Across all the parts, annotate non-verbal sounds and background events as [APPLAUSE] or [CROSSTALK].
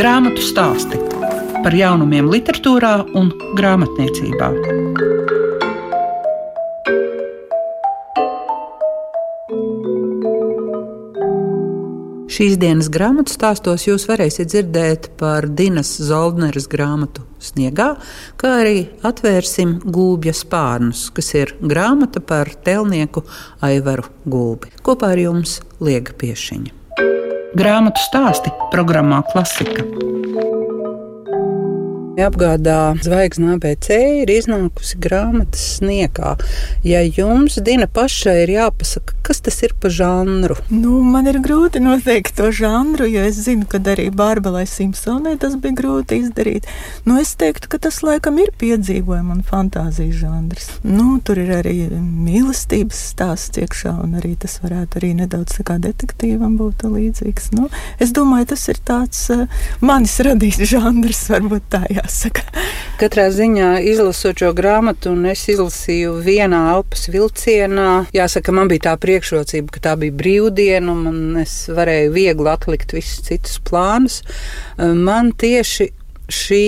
Grāmatu stāsti par jaunumiem, literatūrā un grāmatniecībā. Šīs dienas grāmatu stāstos jūs varēsiet dzirdēt par Dienas Zoldneres grāmatu Sniegā, kā arī atvērsim gulbja spārnus, kas ir grāmata par telnieku Aivaru Gulbi. Kopā ar jums Liega Piešiņa. Grāmatu stāsti programmā Klasika. Apgādā zvaigznes ABC ir iznākusi grāmatas sniegā. Ja jums, Dina, pašai ir jāpasaka, kas tas ir par žanru? Nu, man ir grūti noteikt to žanru, jo es zinu, ka arī Bārbalai Simpsonai tas bija grūti izdarīt. Nu, es teiktu, ka tas laikam ir piedzīvojuma un fantāzijas žanrs. Nu, tur ir arī mīlestības stāsts iekšā, un arī tas varētu arī nedaudz kā detektīvam būt līdzīgs. Nu, es domāju, tas ir tāds uh, manis radīts žanrs, varbūt tā jā jāsaka. Katrā ziņā izlasot šo grāmatu, un es izlasīju vienā elpas vilcienā. Jāsaka, man bija tā priekšrocība, ka tā bija brīvdiena, un es varēju viegli atlikt visus citus plānus. Man tieši šī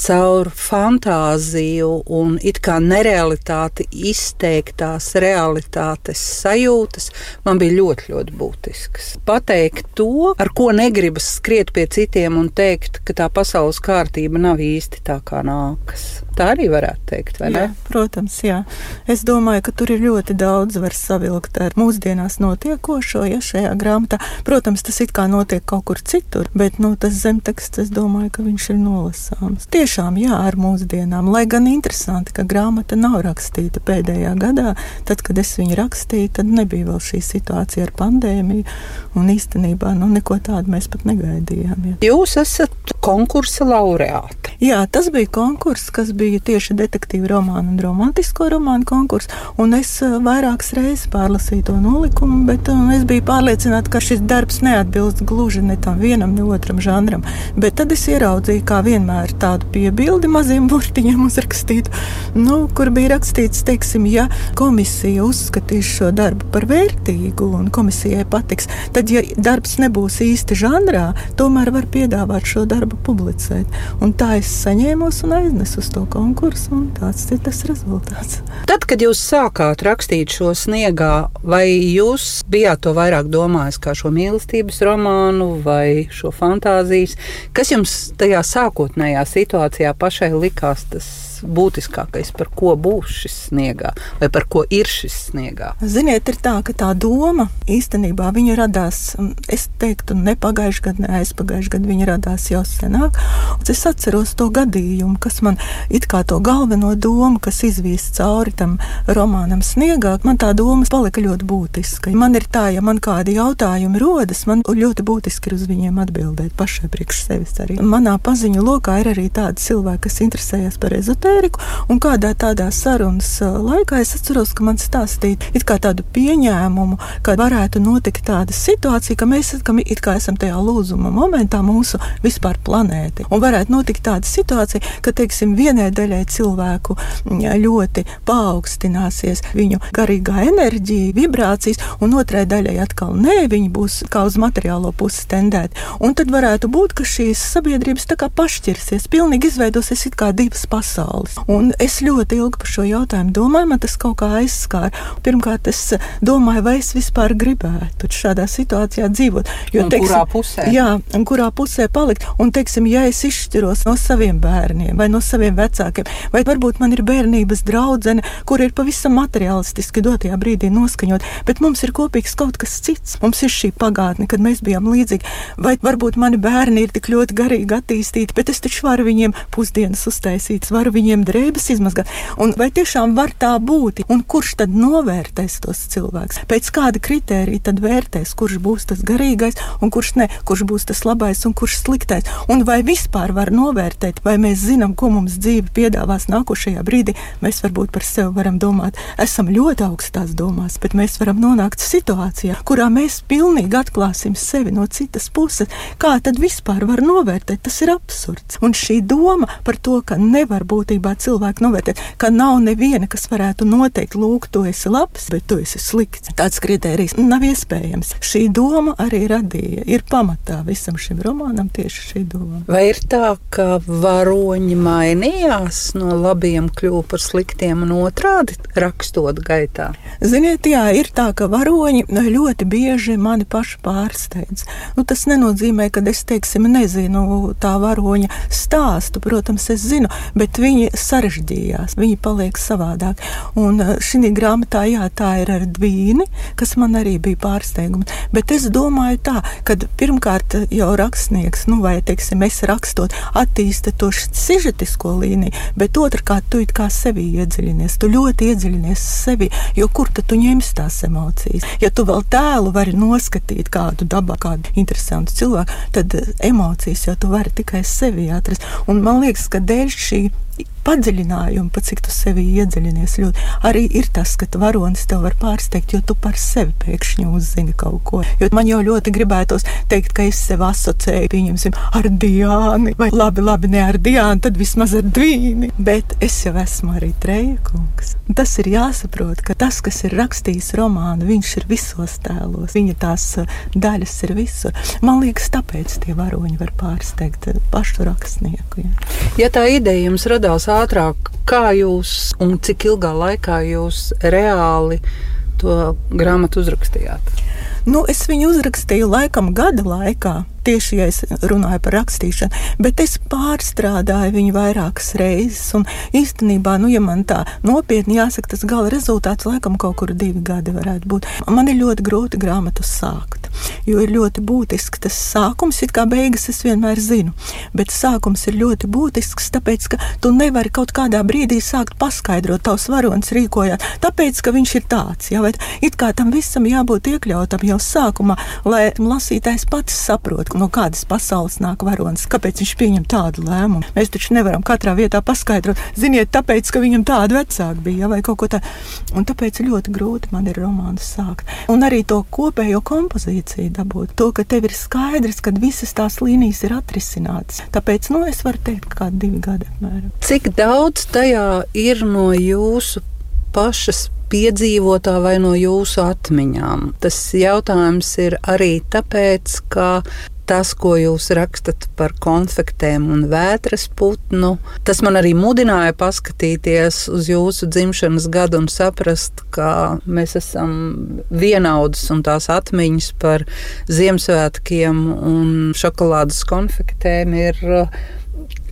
caur fantāziju un it kā nerealitāti izteiktās realitātes sajūtas man bija ļoti, ļoti būtiskas. Pateikt to, ar ko negribas skriet pie citiem un teikt, ka tā pasaules kārtība nav īsti tā, kā nākas. Tā arī varētu teikt, vai jā, ne? Protams, jā. Es domāju, ka tur ir ļoti daudz var savilkt ar mūsdienās notiekošo, ja šajā grāmatā. Protams, tas it kā notiek kaut kur citur, bet nu, tas zemteksts, es domāju, ka viņš ir nolasāms. Tiešām, jā, ar mūsdienām. Lai gan interesanti, ka grāmata nav rakstīta pēdējā gadā, tad, kad es viņu rakstīju, tad nebija vēl šī situācija ar pandēmiju, un īstenībā nu, neko tādu mēs pat negaidījām. Jā. Jūs esat konkursa laureāti. Jā, tas bija konkurss, kas bija tieši detektīva romāna un romantisko romānu konkurss. Es eh, vairākas reizes pārlasīju to nolikumu, bet um, es biju pārliecināta, ka šis darbs neatbilst gluži ne tam vienam, ne otram žanram. Bet tad es ieraudzīju, kā vienmēr, tādu piebildi maziem burtiņiem uzrakstītu, nu, kur bija rakstīts, teiksim, ja komisija uzskatīs šo darbu par vērtīgu un komisijai patiks, tad, ja darbs nebūs īsti žanrā, tomēr var piedāvāt šo darbu publicēt. Un tā es saņēmos un aiznesu uz to konkursu, un tāds ir tas rezultāts. Tad, kad jūs sākāt rakstīt šo sniegā, vai jūs bijāt to vairāk domājis kā šo mīlestības romānu vai šo fantāzijas? Kas jums tajā sākotnējā situācijā pašai likās tas? Būtiskākais, par ko būs šis sniegā, vai par ko ir šis sniegā? Ziniet, ir tā, ka tā doma īstenībā radās, es teiktu, ne pagājušajā gadā, ne aizpagājušajā gadā, viņa radās jau senāk. Es atceros to gadījumu, kas man it kā to galveno domu, kas izvīs cauri tam romānam sniegā, man tā doma palika ļoti būtiska. Man ir tā, ja man kādi jautājumi rodas, man ļoti būtiski ir uz viņiem atbildēt pašai priekš sevis arī. Manā paziņu lokā ir arī tādi cilvēki, kas interesējas par ezotēriku Ameriku. Un kādā tādā sarunas laikā es atceros, ka man stāstīja tādu pieņēmumu, ka varētu notikt tāda situācija, ka mēs ka it kā esam tajā lūzuma momentā mūsu vispār planēti. Un varētu notikt tāda situācija, ka teiksim, vienai daļai cilvēku ļoti paaugstināsies viņu garīgā enerģija, vibrācijas, un otrai daļai atkal nē, viņi būs kā uz materiālo pusi tendēti. Un tad varētu būt, ka šīs sabiedrības tā kā pašķirsies, pilnīgi izveidosies it kā divas pasaules pasaules. Un es ļoti ilgi par šo jautājumu domāju, man tas kaut kā aizskāra. Pirmkārt, es domāju, vai es vispār gribētu šādā situācijā dzīvot. Jo, un teiksim, kurā pusē? Jā, un kurā pusē palikt. Un, teiksim, ja es izšķiros no saviem bērniem vai no saviem vecākiem, vai varbūt man ir bērnības draudzene, kur ir pavisam materiālistiski dotajā brīdī noskaņot, bet mums ir kopīgs kaut kas cits. Mums ir šī pagātne, kad mēs bijām līdzīgi. Vai varbūt mani bērni ir tik ļoti garīgi attīstīti, bet es taču varu viņiem pusdienas uztaisīt, varu viņiem viņiem drēbes izmazgāt. Un vai tiešām var tā būt? Un kurš tad novērtēs tos cilvēkus? Pēc kāda kritērija tad vērtēs, kurš būs tas garīgais un kurš ne, kurš būs tas labais un kurš sliktais? Un vai vispār var novērtēt, vai mēs zinām, ko mums dzīve piedāvās nākošajā brīdī? Mēs varbūt par sevi varam domāt, esam ļoti augstās domās, bet mēs varam nonākt situācijā, kurā mēs pilnīgi atklāsim sevi no citas puses. Kā tad vispār var novērtēt? Tas ir absurds. Un šī doma par to, ka nevar būt būtībā cilvēki novērtē, ka nav neviena, kas varētu noteikt, lūk, tu esi labs, bet tu esi slikts. Tāds kriterijs nav iespējams. Šī doma arī radīja, ir pamatā visam šim romānam tieši šī doma. Vai ir tā, ka varoņi mainījās no labiem, kļuva par sliktiem un otrādi rakstot gaitā? Ziniet, jā, ir tā, ka varoņi ļoti bieži mani paši pārsteidz. Nu, tas nenozīmē, ka es, teiksim, nezinu tā varoņa stāstu. Protams, es zinu, bet viņi sarežģījās, viņi paliek savādāk. Un eh, šī grāmatā, jā, tā ir ar dvīni, kas man arī bija pārsteigums. Bet es domāju tā, ka pirmkārt jau rakstnieks, nu vai, teiksim, es rakstot, attīsta to sižetisko līniju, bet otrkārt tu it kā sevi iedziļinies, tu ļoti iedziļinies sevi, jo kur tad tu ņemsi tās emocijas? Ja tu vēl tēlu vari noskatīt kādu dabā, kādu interesantu cilvēku, tad emocijas jau tu vari tikai sevi atrast. Un man liekas, ka dēļ šī padziļinājumu, pat cik tu sevi iedziļinies. Ļoti. Arī ir tas, ka varonis tev var pārsteigt, jo tu par sevi pēkšņi uzzini kaut ko. Jo man jau ļoti gribētos teikt, ka es sevi asociēju, pieņemsim, ar Diānu, vai labi, labi, ne ar Diānu, tad vismaz ar Dvīni. Bet es jau esmu arī Trejkungs. Tas ir jāsaprot, ka tas, kas ir rakstījis romānu, viņš ir visos tēlos, viņa tās uh, daļas ir visur. Man liekas, tāpēc tie varoņi var pārsteigt uh, pašu rakstnieku. Ja, ja tā ideja jums radās ātrāk, kā jūs un cik ilgā laikā jūs reāli to grāmatu uzrakstījāt? Nu, es viņu uzrakstīju laikam gada laikā tieši ja es runāju par rakstīšanu, bet es pārstrādāju viņu vairākas reizes. Un īstenībā, nu, ja man tā nopietni jāsaka, tas gala rezultāts laikam kaut kur divi gadi varētu būt. Man ir ļoti grūti grāmatu sākt, jo ir ļoti būtisks tas sākums, it kā beigas es vienmēr zinu, bet sākums ir ļoti būtisks, tāpēc, ka tu nevari kaut kādā brīdī sākt paskaidrot, tavs varonis rīkojāt, tāpēc, ka viņš ir tāds, jā, bet it kā tam visam jābūt iekļautam jau sākumā, lai lasītājs pats saprot, no kādas pasaules nāk varonis, kāpēc viņš pieņem tādu lēmumu. Mēs taču nevaram katrā vietā paskaidrot, ziniet, tāpēc, ka viņam tāda vecāka bija vai kaut ko tādu. Un tāpēc ļoti grūti man ir romānu sākt. Un arī to kopējo kompozīciju dabūt, to, ka tev ir skaidrs, ka visas tās līnijas ir atrisinātas. Tāpēc, nu, es varu teikt, ka kādi divi gadi apmēram. Cik daudz tajā ir no jūsu pašas piedzīvotā vai no jūsu atmiņām? Tas jautājums ir arī tāpēc, ka tas, ko jūs rakstat par konfektēm un vētras putnu, tas man arī mudināja paskatīties uz jūsu dzimšanas gadu un saprast, ka mēs esam vienaudas un tās atmiņas par Ziemassvētkiem un šokolādes konfektēm ir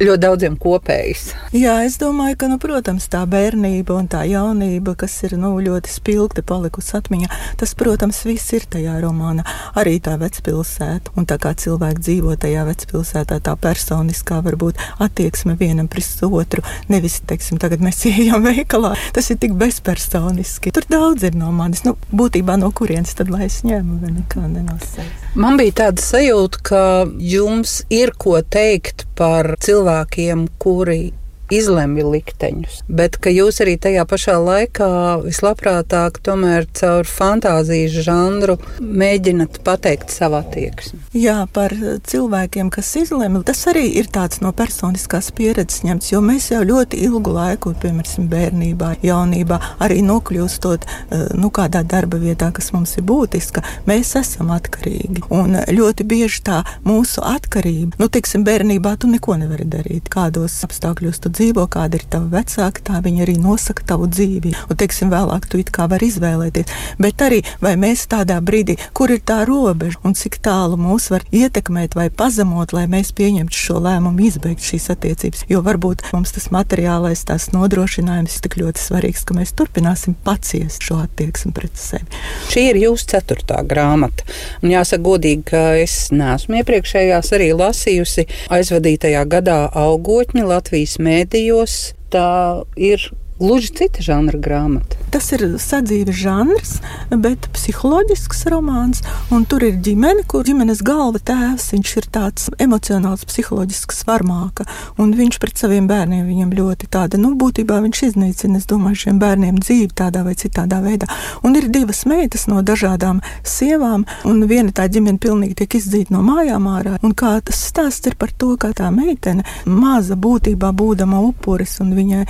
ļoti daudziem kopējs. Jā, es domāju, ka, nu, protams, tā bērnība un tā jaunība, kas ir nu, ļoti spilgti palikusi atmiņā, tas, protams, viss ir tajā romānā. Arī tā vecpilsēta un tā kā cilvēki dzīvo tajā vecpilsētā, tā personiskā varbūt attieksme vienam pret otru. Nevis, teiksim, tagad mēs [LAUGHS] ejam veikalā. Tas ir tik bezpersoniski. Tur daudz ir no manis. Nu, būtībā no kurienes tad lai es ņemu, vai nekā nenosēju. Man bija tāda sajūta, ka jums ir ko teikt par cilvēkiem, kuri izlemj likteņus, bet ka jūs arī tajā pašā laikā vislabprātāk tomēr caur fantāzijas žanru mēģinat pateikt savu attieksmi. Jā, par cilvēkiem, kas izlemj, tas arī ir tāds no personiskās pieredzes ņemts, jo mēs jau ļoti ilgu laiku, piemēram, bērnībā, jaunībā, arī nokļūstot eh, nu, kādā darba vietā, kas mums ir būtiska, mēs esam atkarīgi. Un ļoti bieži tā mūsu atkarība, nu, teiksim, bērnībā tu neko nevari darīt, kādos apstākļos tu dzīvo dzīvo, kāda ir tava vecāka, tā viņi arī nosaka tavu dzīvi. Un, teiksim, vēlāk tu it kā vari izvēlēties. Bet arī vai mēs tādā brīdī, kur ir tā robeža un cik tālu mūs var ietekmēt vai pazemot, lai mēs pieņemtu šo lēmumu, izbeigt šīs attiecības. Jo varbūt mums tas materiālais, tās nodrošinājums ir tik ļoti svarīgs, ka mēs turpināsim paciest šo attieksmi pret sevi. Šī ir jūsu ceturtā grāmata. Un jāsaka godīgi, ka es neesmu iepriekšējās arī lasījusi aizvadītajā gadā augotņi Latvijas mēdī medijos tā ir gluži cita žanra grāmata. Tas ir sadzīves žanrs, bet psiholoģisks romāns. Tur ir ģimene, kur ģimenes galva tēvs ir tāds emocionāls, psiholoģisks varmāka. Viņš pret saviem bērniem viņam ļoti tāda, nu, būtībā viņš iznīcina, es domāju, šiem bērniem dzīvi tādā vai citādā veidā. Un ir divas meitas no dažādām sievām, un viena tā ģimene pilnīgi tiek izdzīta no mājām ārā. Un kā tas stāsts ir par to, kā tā meitene, maza būtībā būdama upuris un viņai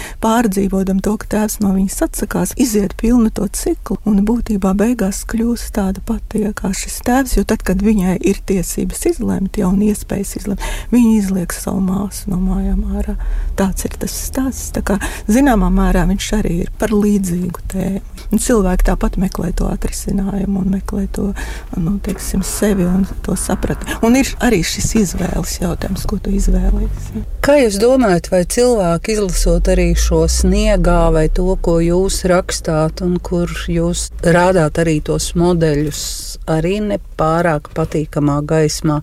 pārdzīvodam to, ka tēvs no viņas atsakās, iziet pilnu to ciklu un būtībā beigās kļūst tāda pati kā šis tēvs. Jo tad, kad viņai ir tiesības izlemt, jau un iespējas izlemt, viņa izliek savu māsu no mājām ārā. Tāds ir tas stāsts. Tā kā, zināmā mērā viņš arī ir par līdzīgu tēmu. Un cilvēki tāpat meklē to atrisinājumu un meklē to nu, teiksim, sevi un to sapratu. Un ir arī šis izvēles jautājums, ko tu izvēlējies. Kā jūs domājat, vai cilvēki izlasot arī šo sniegā vai to, ko jūs rakstāt, un kur jūs rādāt arī tos modeļus, arī nepārāk patīkamā gaismā?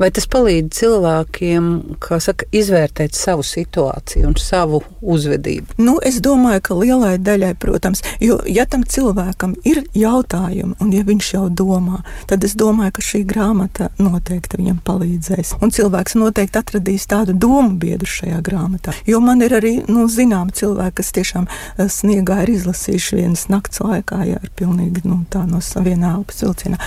Vai tas palīdz cilvēkiem saka, izvērtēt savu situāciju un savu uzvedību? Nu, es domāju, ka lielai daļai, protams, jo ja tam cilvēkam ir jautājumi, un ja viņš jau domā, tad es domāju, ka šī grāmata noteikti viņam palīdzēs. Un cilvēks noteikti atradīs tādu domu biedru šajā grāmatā. Jo man ir arī nu, zināmi cilvēki, kas tiešām eh, sniegā ir izlasījuši vienas nakts laikā, ja ir pilnīgi nu, tā no vienā elpas vilcienā.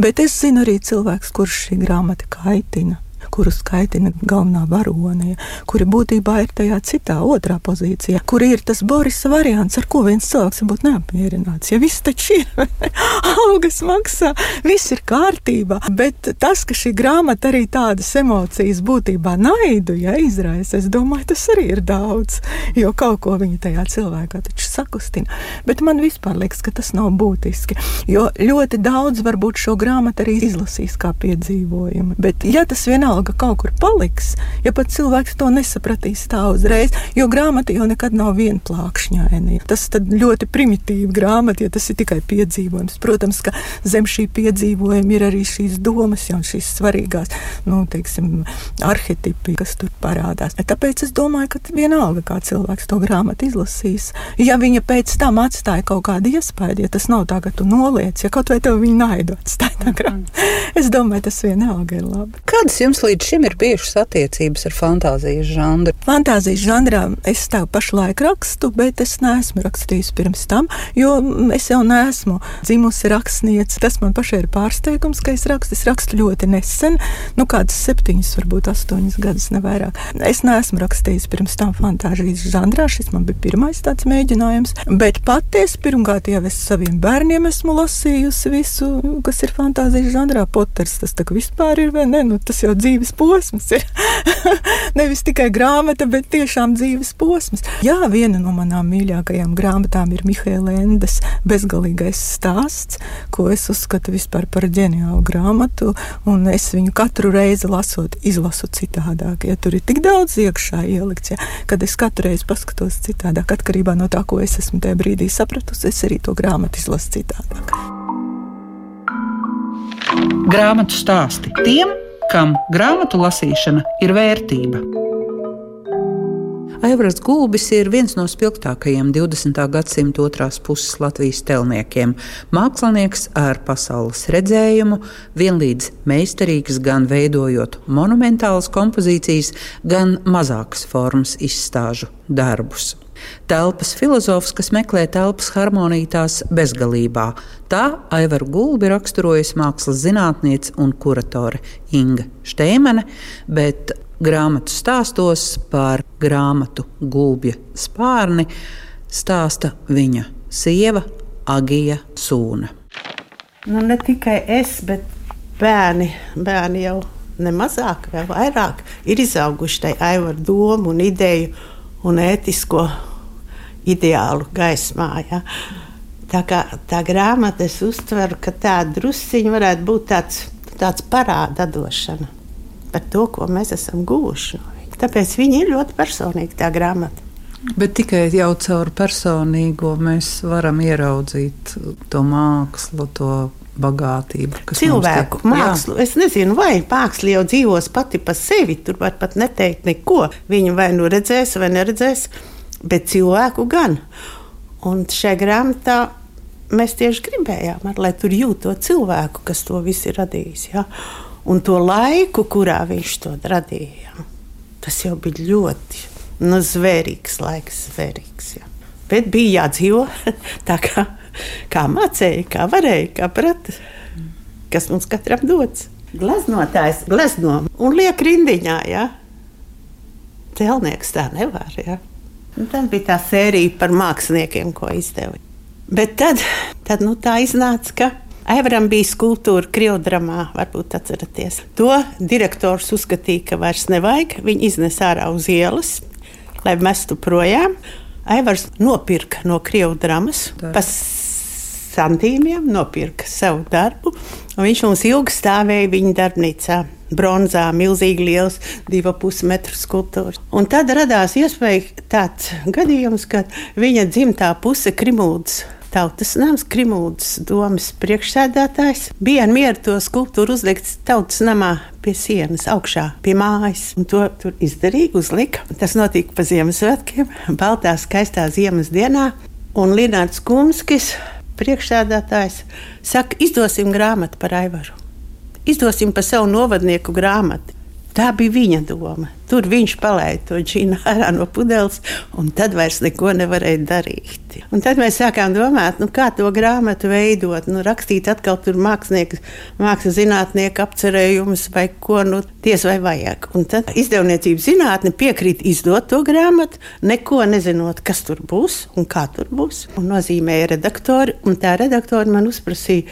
Bet es zinu arī cilvēks, kurš šī grāmata kaitina kaitina kuru skaitina galvenā varone, kuri būtībā ir tajā citā, otrā pozīcijā, kur ir tas Borisa variants, ar ko viens cilvēks būtu neapmierināts. Ja viss taču ir, [LAUGHS] algas maksā, viss ir kārtībā, bet tas, ka šī grāmata arī tādas emocijas būtībā naidu ja, izraisa, es domāju, tas arī ir daudz, jo kaut ko viņa tajā cilvēkā taču sakustina. Bet man vispār liekas, ka tas nav būtiski, jo ļoti daudz varbūt šo grāmatu arī izlasīs kā piedzīvojumu. Bet ja tas vienalga vienalga kaut kur paliks, ja pat cilvēks to nesapratīs tā uzreiz, jo grāmata jau nekad nav vienplākšņaina. Tas ļoti primitīvi grāmata, ja tas ir tikai piedzīvojums. Protams, ka zem šī piedzīvojuma ir arī šīs domas, jau šīs svarīgās, nu, teiksim, arhetipi, kas tur parādās. Tāpēc es domāju, ka vienalga, kā cilvēks to grāmatu izlasīs, ja viņa pēc tam atstāja kaut kādu iespēju, ja tas nav tā, ka tu noliec, ja kaut vai tev viņa naidu atstāja tā grāmata, [LAUGHS] es domāju, tas vienalga ir labi. Kādas jums līdz šim ir bijušas attiecības ar fantāzijas žanru? Fantāzijas žanrā es tev pašlaik rakstu, bet es neesmu rakstījis pirms tam, jo es jau neesmu dzimusi rakstniece. Tas man pašai ir pārsteigums, ka es rakstu. Es rakstu ļoti nesen, nu kādas septiņas, varbūt astoņas gadus, ne vairāk. Es neesmu rakstījis pirms tam fantāzijas žanrā. Šis man bija pirmais tāds mēģinājums. Bet patiesi pirmkārt jau es saviem bērniem esmu lasījusi visu, kas ir fantāzijas žanrā. Poters tas tā kā vispār ir vai ne? Nu, tas jau dzīve dzīves posms ir. [LAUGHS] Nevis tikai grāmata, bet tiešām dzīves posms. Jā, viena no manām mīļākajām grāmatām ir Mihaila Endes bezgalīgais stāsts, ko es uzskatu par ģeniālu grāmatu. Es viņu katru reizi lasot, izlasu citādāk. Ja tur ir tik daudz iekšā ielikts, ja, kad es katru reizi paskatos citādāk, atkarībā no tā, ko es esmu tajā brīdī sapratusi, es arī to grāmatu izlasu citādāk. Grāmatu stāsti tiem, kam grāmatu lasīšana ir vērtība. Aivars Gulbis ir viens no spilgtākajiem 20. gadsimta otrās puses Latvijas telniekiem. Mākslinieks ar pasaules redzējumu, vienlīdz meistarīgs gan veidojot monumentālas kompozīcijas, gan mazākas formas izstāžu darbus. Telpas filozofs, kas meklē telpas harmoniju tās bezgalībā. Tā Aivaru Gulbi raksturojas mākslas zinātniece un kuratore Inga Šteimane, bet grāmatu stāstos par grāmatu Gulbja spārni stāsta viņa sieva Agija Sūna. Nu, ne tikai es, bet bērni, bērni jau nemazāk, vēl vairāk ir izauguši tajā aivaru domu un ideju un ētisko ideālu gaismā. Ja. Tā kā tā grāmata, es uztveru, ka tā drusciņa varētu būt tāds, tāds parāda došana par to, ko mēs esam guvuši. Tāpēc viņa ir ļoti personīga, tā grāmata. Bet tikai jau caur personīgo mēs varam ieraudzīt to mākslu, to bagātību. Cilvēku mākslu. Jā. Es nezinu, vai māksla jau dzīvos pati pa sevi. Tur var pat neteikt neko. Viņa vai nu redzēs, vai neredzēs bet cilvēku gan. Un šajā grāmatā mēs tieši gribējām, ar, lai tur jūt to cilvēku, kas to visu ir radījis. Ja? Un to laiku, kurā viņš to radīja. Ja? Tas jau bija ļoti nu, zvērīgs laiks, zvērīgs. Ja? Bet bija jādzīvo [LAUGHS] tā, kā, kā mācīja, kā varēja, kā prata, kas mums katram dots. Glaznotājs glezno un liek rindiņā. Ja? Telnieks tā nevar. Ja? Un tad bija tā sērija par māksliniekiem, ko izdeva. Bet tad, tad nu, tā iznāca, ka Aivaram bija skulptūra Krievdramā, varbūt atceraties. To direktors uzskatīja, ka vairs nevajag. Viņi iznesa ārā uz ielas, lai mestu projām. Aivars nopirka no Krievdramas pa santīmiem, nopirka savu darbu. Viņš mums ilgi stāvēja viņa darbnīcā bronzā, milzīgi liels, divu pusmetru skulptūrs. Un tad radās iespēja tāds gadījums, kad viņa dzimtā puse Krimūdas. Tautas nams, Krimūdas domas priekšsēdētājs bija ar mieru to skulptūru uzlikt tautas namā pie sienas, augšā pie mājas. Un to tur izdarīja, uzlika. Tas notika pa Ziemassvētkiem, baltā, skaistā ziemas dienā. Un Linnārds Kumskis, priekšsēdētājs, saka, izdosim grāmatu par Aivaru izdosim pa savu novadnieku grāmatu. Tā bija viņa doma. Tur viņš palaida to džinu ārā no pudeles, un tad vairs neko nevarēja darīt. Un tad mēs sākām domāt, nu, kā to grāmatu veidot, nu, rakstīt atkal tur mākslinieku, zinātnieku apcerējumus vai ko nu, tiesa vai vajag. Un tad izdevniecības zinātne piekrīt izdot to grāmatu, neko nezinot, kas tur būs un kā tur būs. Un nozīmēja redaktori, un tā redaktori man uzprasīja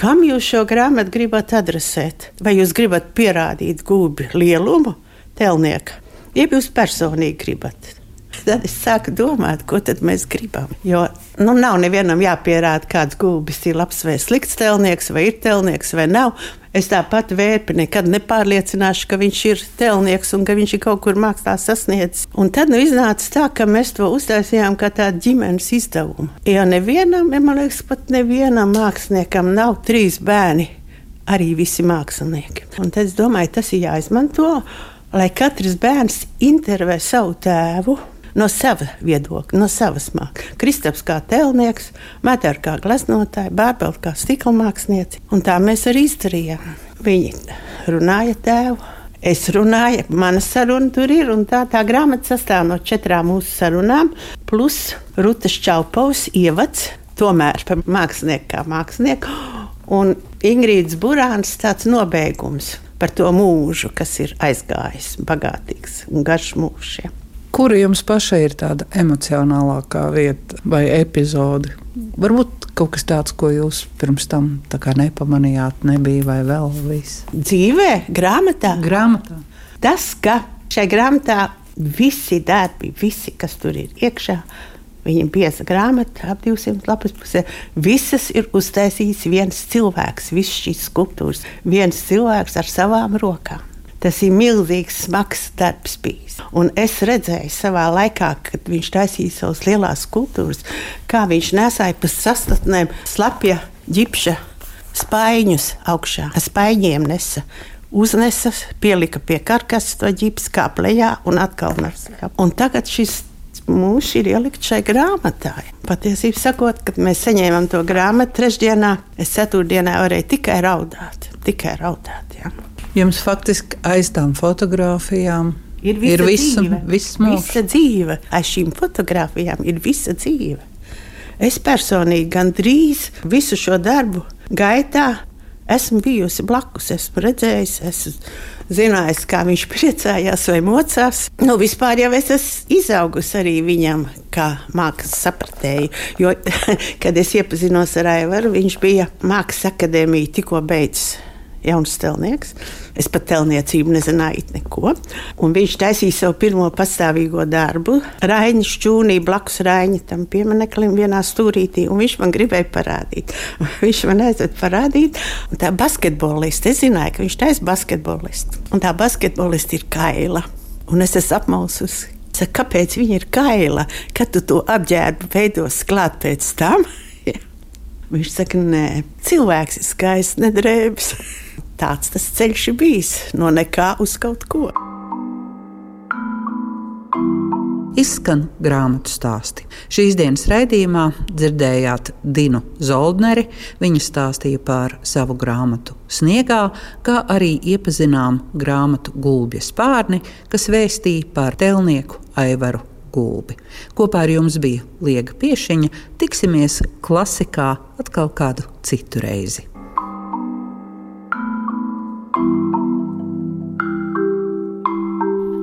Kam jūs šo grāmatu gribat adresēt? Vai jūs gribat pierādīt gūbi lielumu, telnieka, jeb jūs personīgi gribat? Tad es sāku domāt, ko mēs gribam. Jo nu, nav nevienam jāpierāda, kāds gūbis ir labs vai slikts telnieks, vai ir telnieks vai nav. Es tāpat vērpi nekad nepārliecināšu, ka viņš ir telnieks un ka viņš ir kaut kur mākslā sasniedzis. Un tad nu, iznāca tā, ka mēs to uztaisījām kā tādu ģimenes izdevumu. Jo nevienam, man liekas, pat nevienam māksliniekam nav trīs bērni, arī visi mākslinieki. Un tad es domāju, tas ir jāizmanto, lai katrs bērns intervē savu tēvu no sava viedokļa, no savas mākslas. Kristaps kā tēlnieks, Mētēra kā gleznotāja, Bārbela kā stikla mākslinieca. Un tā mēs arī izdarījām. Viņi runāja tēvu. Es runāju, mana saruna tur ir, tā, tā grāmata sastāv no četrām mūsu sarunām, plus Rutas Čaupaus ievads, tomēr par mākslinieku kā mākslinieku, un Ingrīdas Burāns tāds nobeigums par to mūžu, kas ir aizgājis, bagātīgs un garš mūžs. Kura jums pašai ir tāda emocionālākā vieta vai epizode? Varbūt kaut kas tāds, ko jūs pirms tam nepamanījāt, nebija vai vēl viss. Dzīvē, grāmatā. grāmatā. Tas, ka šai grāmatā visi darbi, visi, kas tur ir iekšā, Viņa bieza grāmata, ap 200 lapas pusē. Visas ir uztaisījis viens cilvēks, visas šīs skulptūras. Viens cilvēks ar savām rokām. Tas ir milzīgs, smags darbs bijis. Un es redzēju savā laikā, kad viņš taisīja savas lielās skulptūras, kā viņš nesāja pa sastatnēm slapja ģipša spaiņus augšā. Spaiņiem nesa. Uznesa, pielika pie karkas to ģipsu kāplējā un atkal nesa. Un tagad šis mūžs ir ielikts šai grāmatā. Patiesībā sakot, kad mēs saņēmām to grāmatu trešdienā, es ceturtdienā varēju tikai raudāt. Tikai raudāt jā. Jums faktiski aiz tām fotografijām ir visa, ir visa, dzīve. Viss visa dzīve. Aiz šīm fotografijām ir visa dzīve. Es personīgi gandrīz visu šo darbu gaitā esmu bijusi blakus, esmu redzējusi, esmu zinājusi, kā viņš priecājās vai mocās. Nu, vispār jau es esmu izaugusi arī viņam, kā mākslas sapratēju. Jo, [LAUGHS] kad es iepazinos ar Aivaru, viņš bija Mākslas akadēmija tikko beidzis jauns telnieks. Es par telniecību nezināju neko. Un viņš taisīja savu pirmo pastāvīgo darbu. Raiņš čūnīja blakus Raiņa tam piemineklim vienā stūrītī, viņš man gribēja parādīt. [LAUGHS] Viņš man aizved parādīt, un tā basketbolista, es zināju, ka viņš taisa basketbolistu. Un tā basketbolista ir kaila. Un es esmu apmaususi. Saka, kāpēc viņa ir kaila? Kad tu to apģērbu veidos klāt pēc tam? [LAUGHS] Viņš saka, nē, cilvēks ir skaists, nedrēbs. [LAUGHS] Tāds tas ceļš ir bijis no nekā uz kaut ko. izskan grāmatu stāsti. Šīs dienas raidījumā dzirdējāt Dinu Zoldneri. Viņa stāstīja par savu grāmatu Sniegā, kā arī iepazinām grāmatu Gulbja spārni, kas vēstīja par telnieku Aivaru gulbi. Kopā ar jums bija Liega Piešiņa. Tiksimies klasikā atkal kādu citu reizi.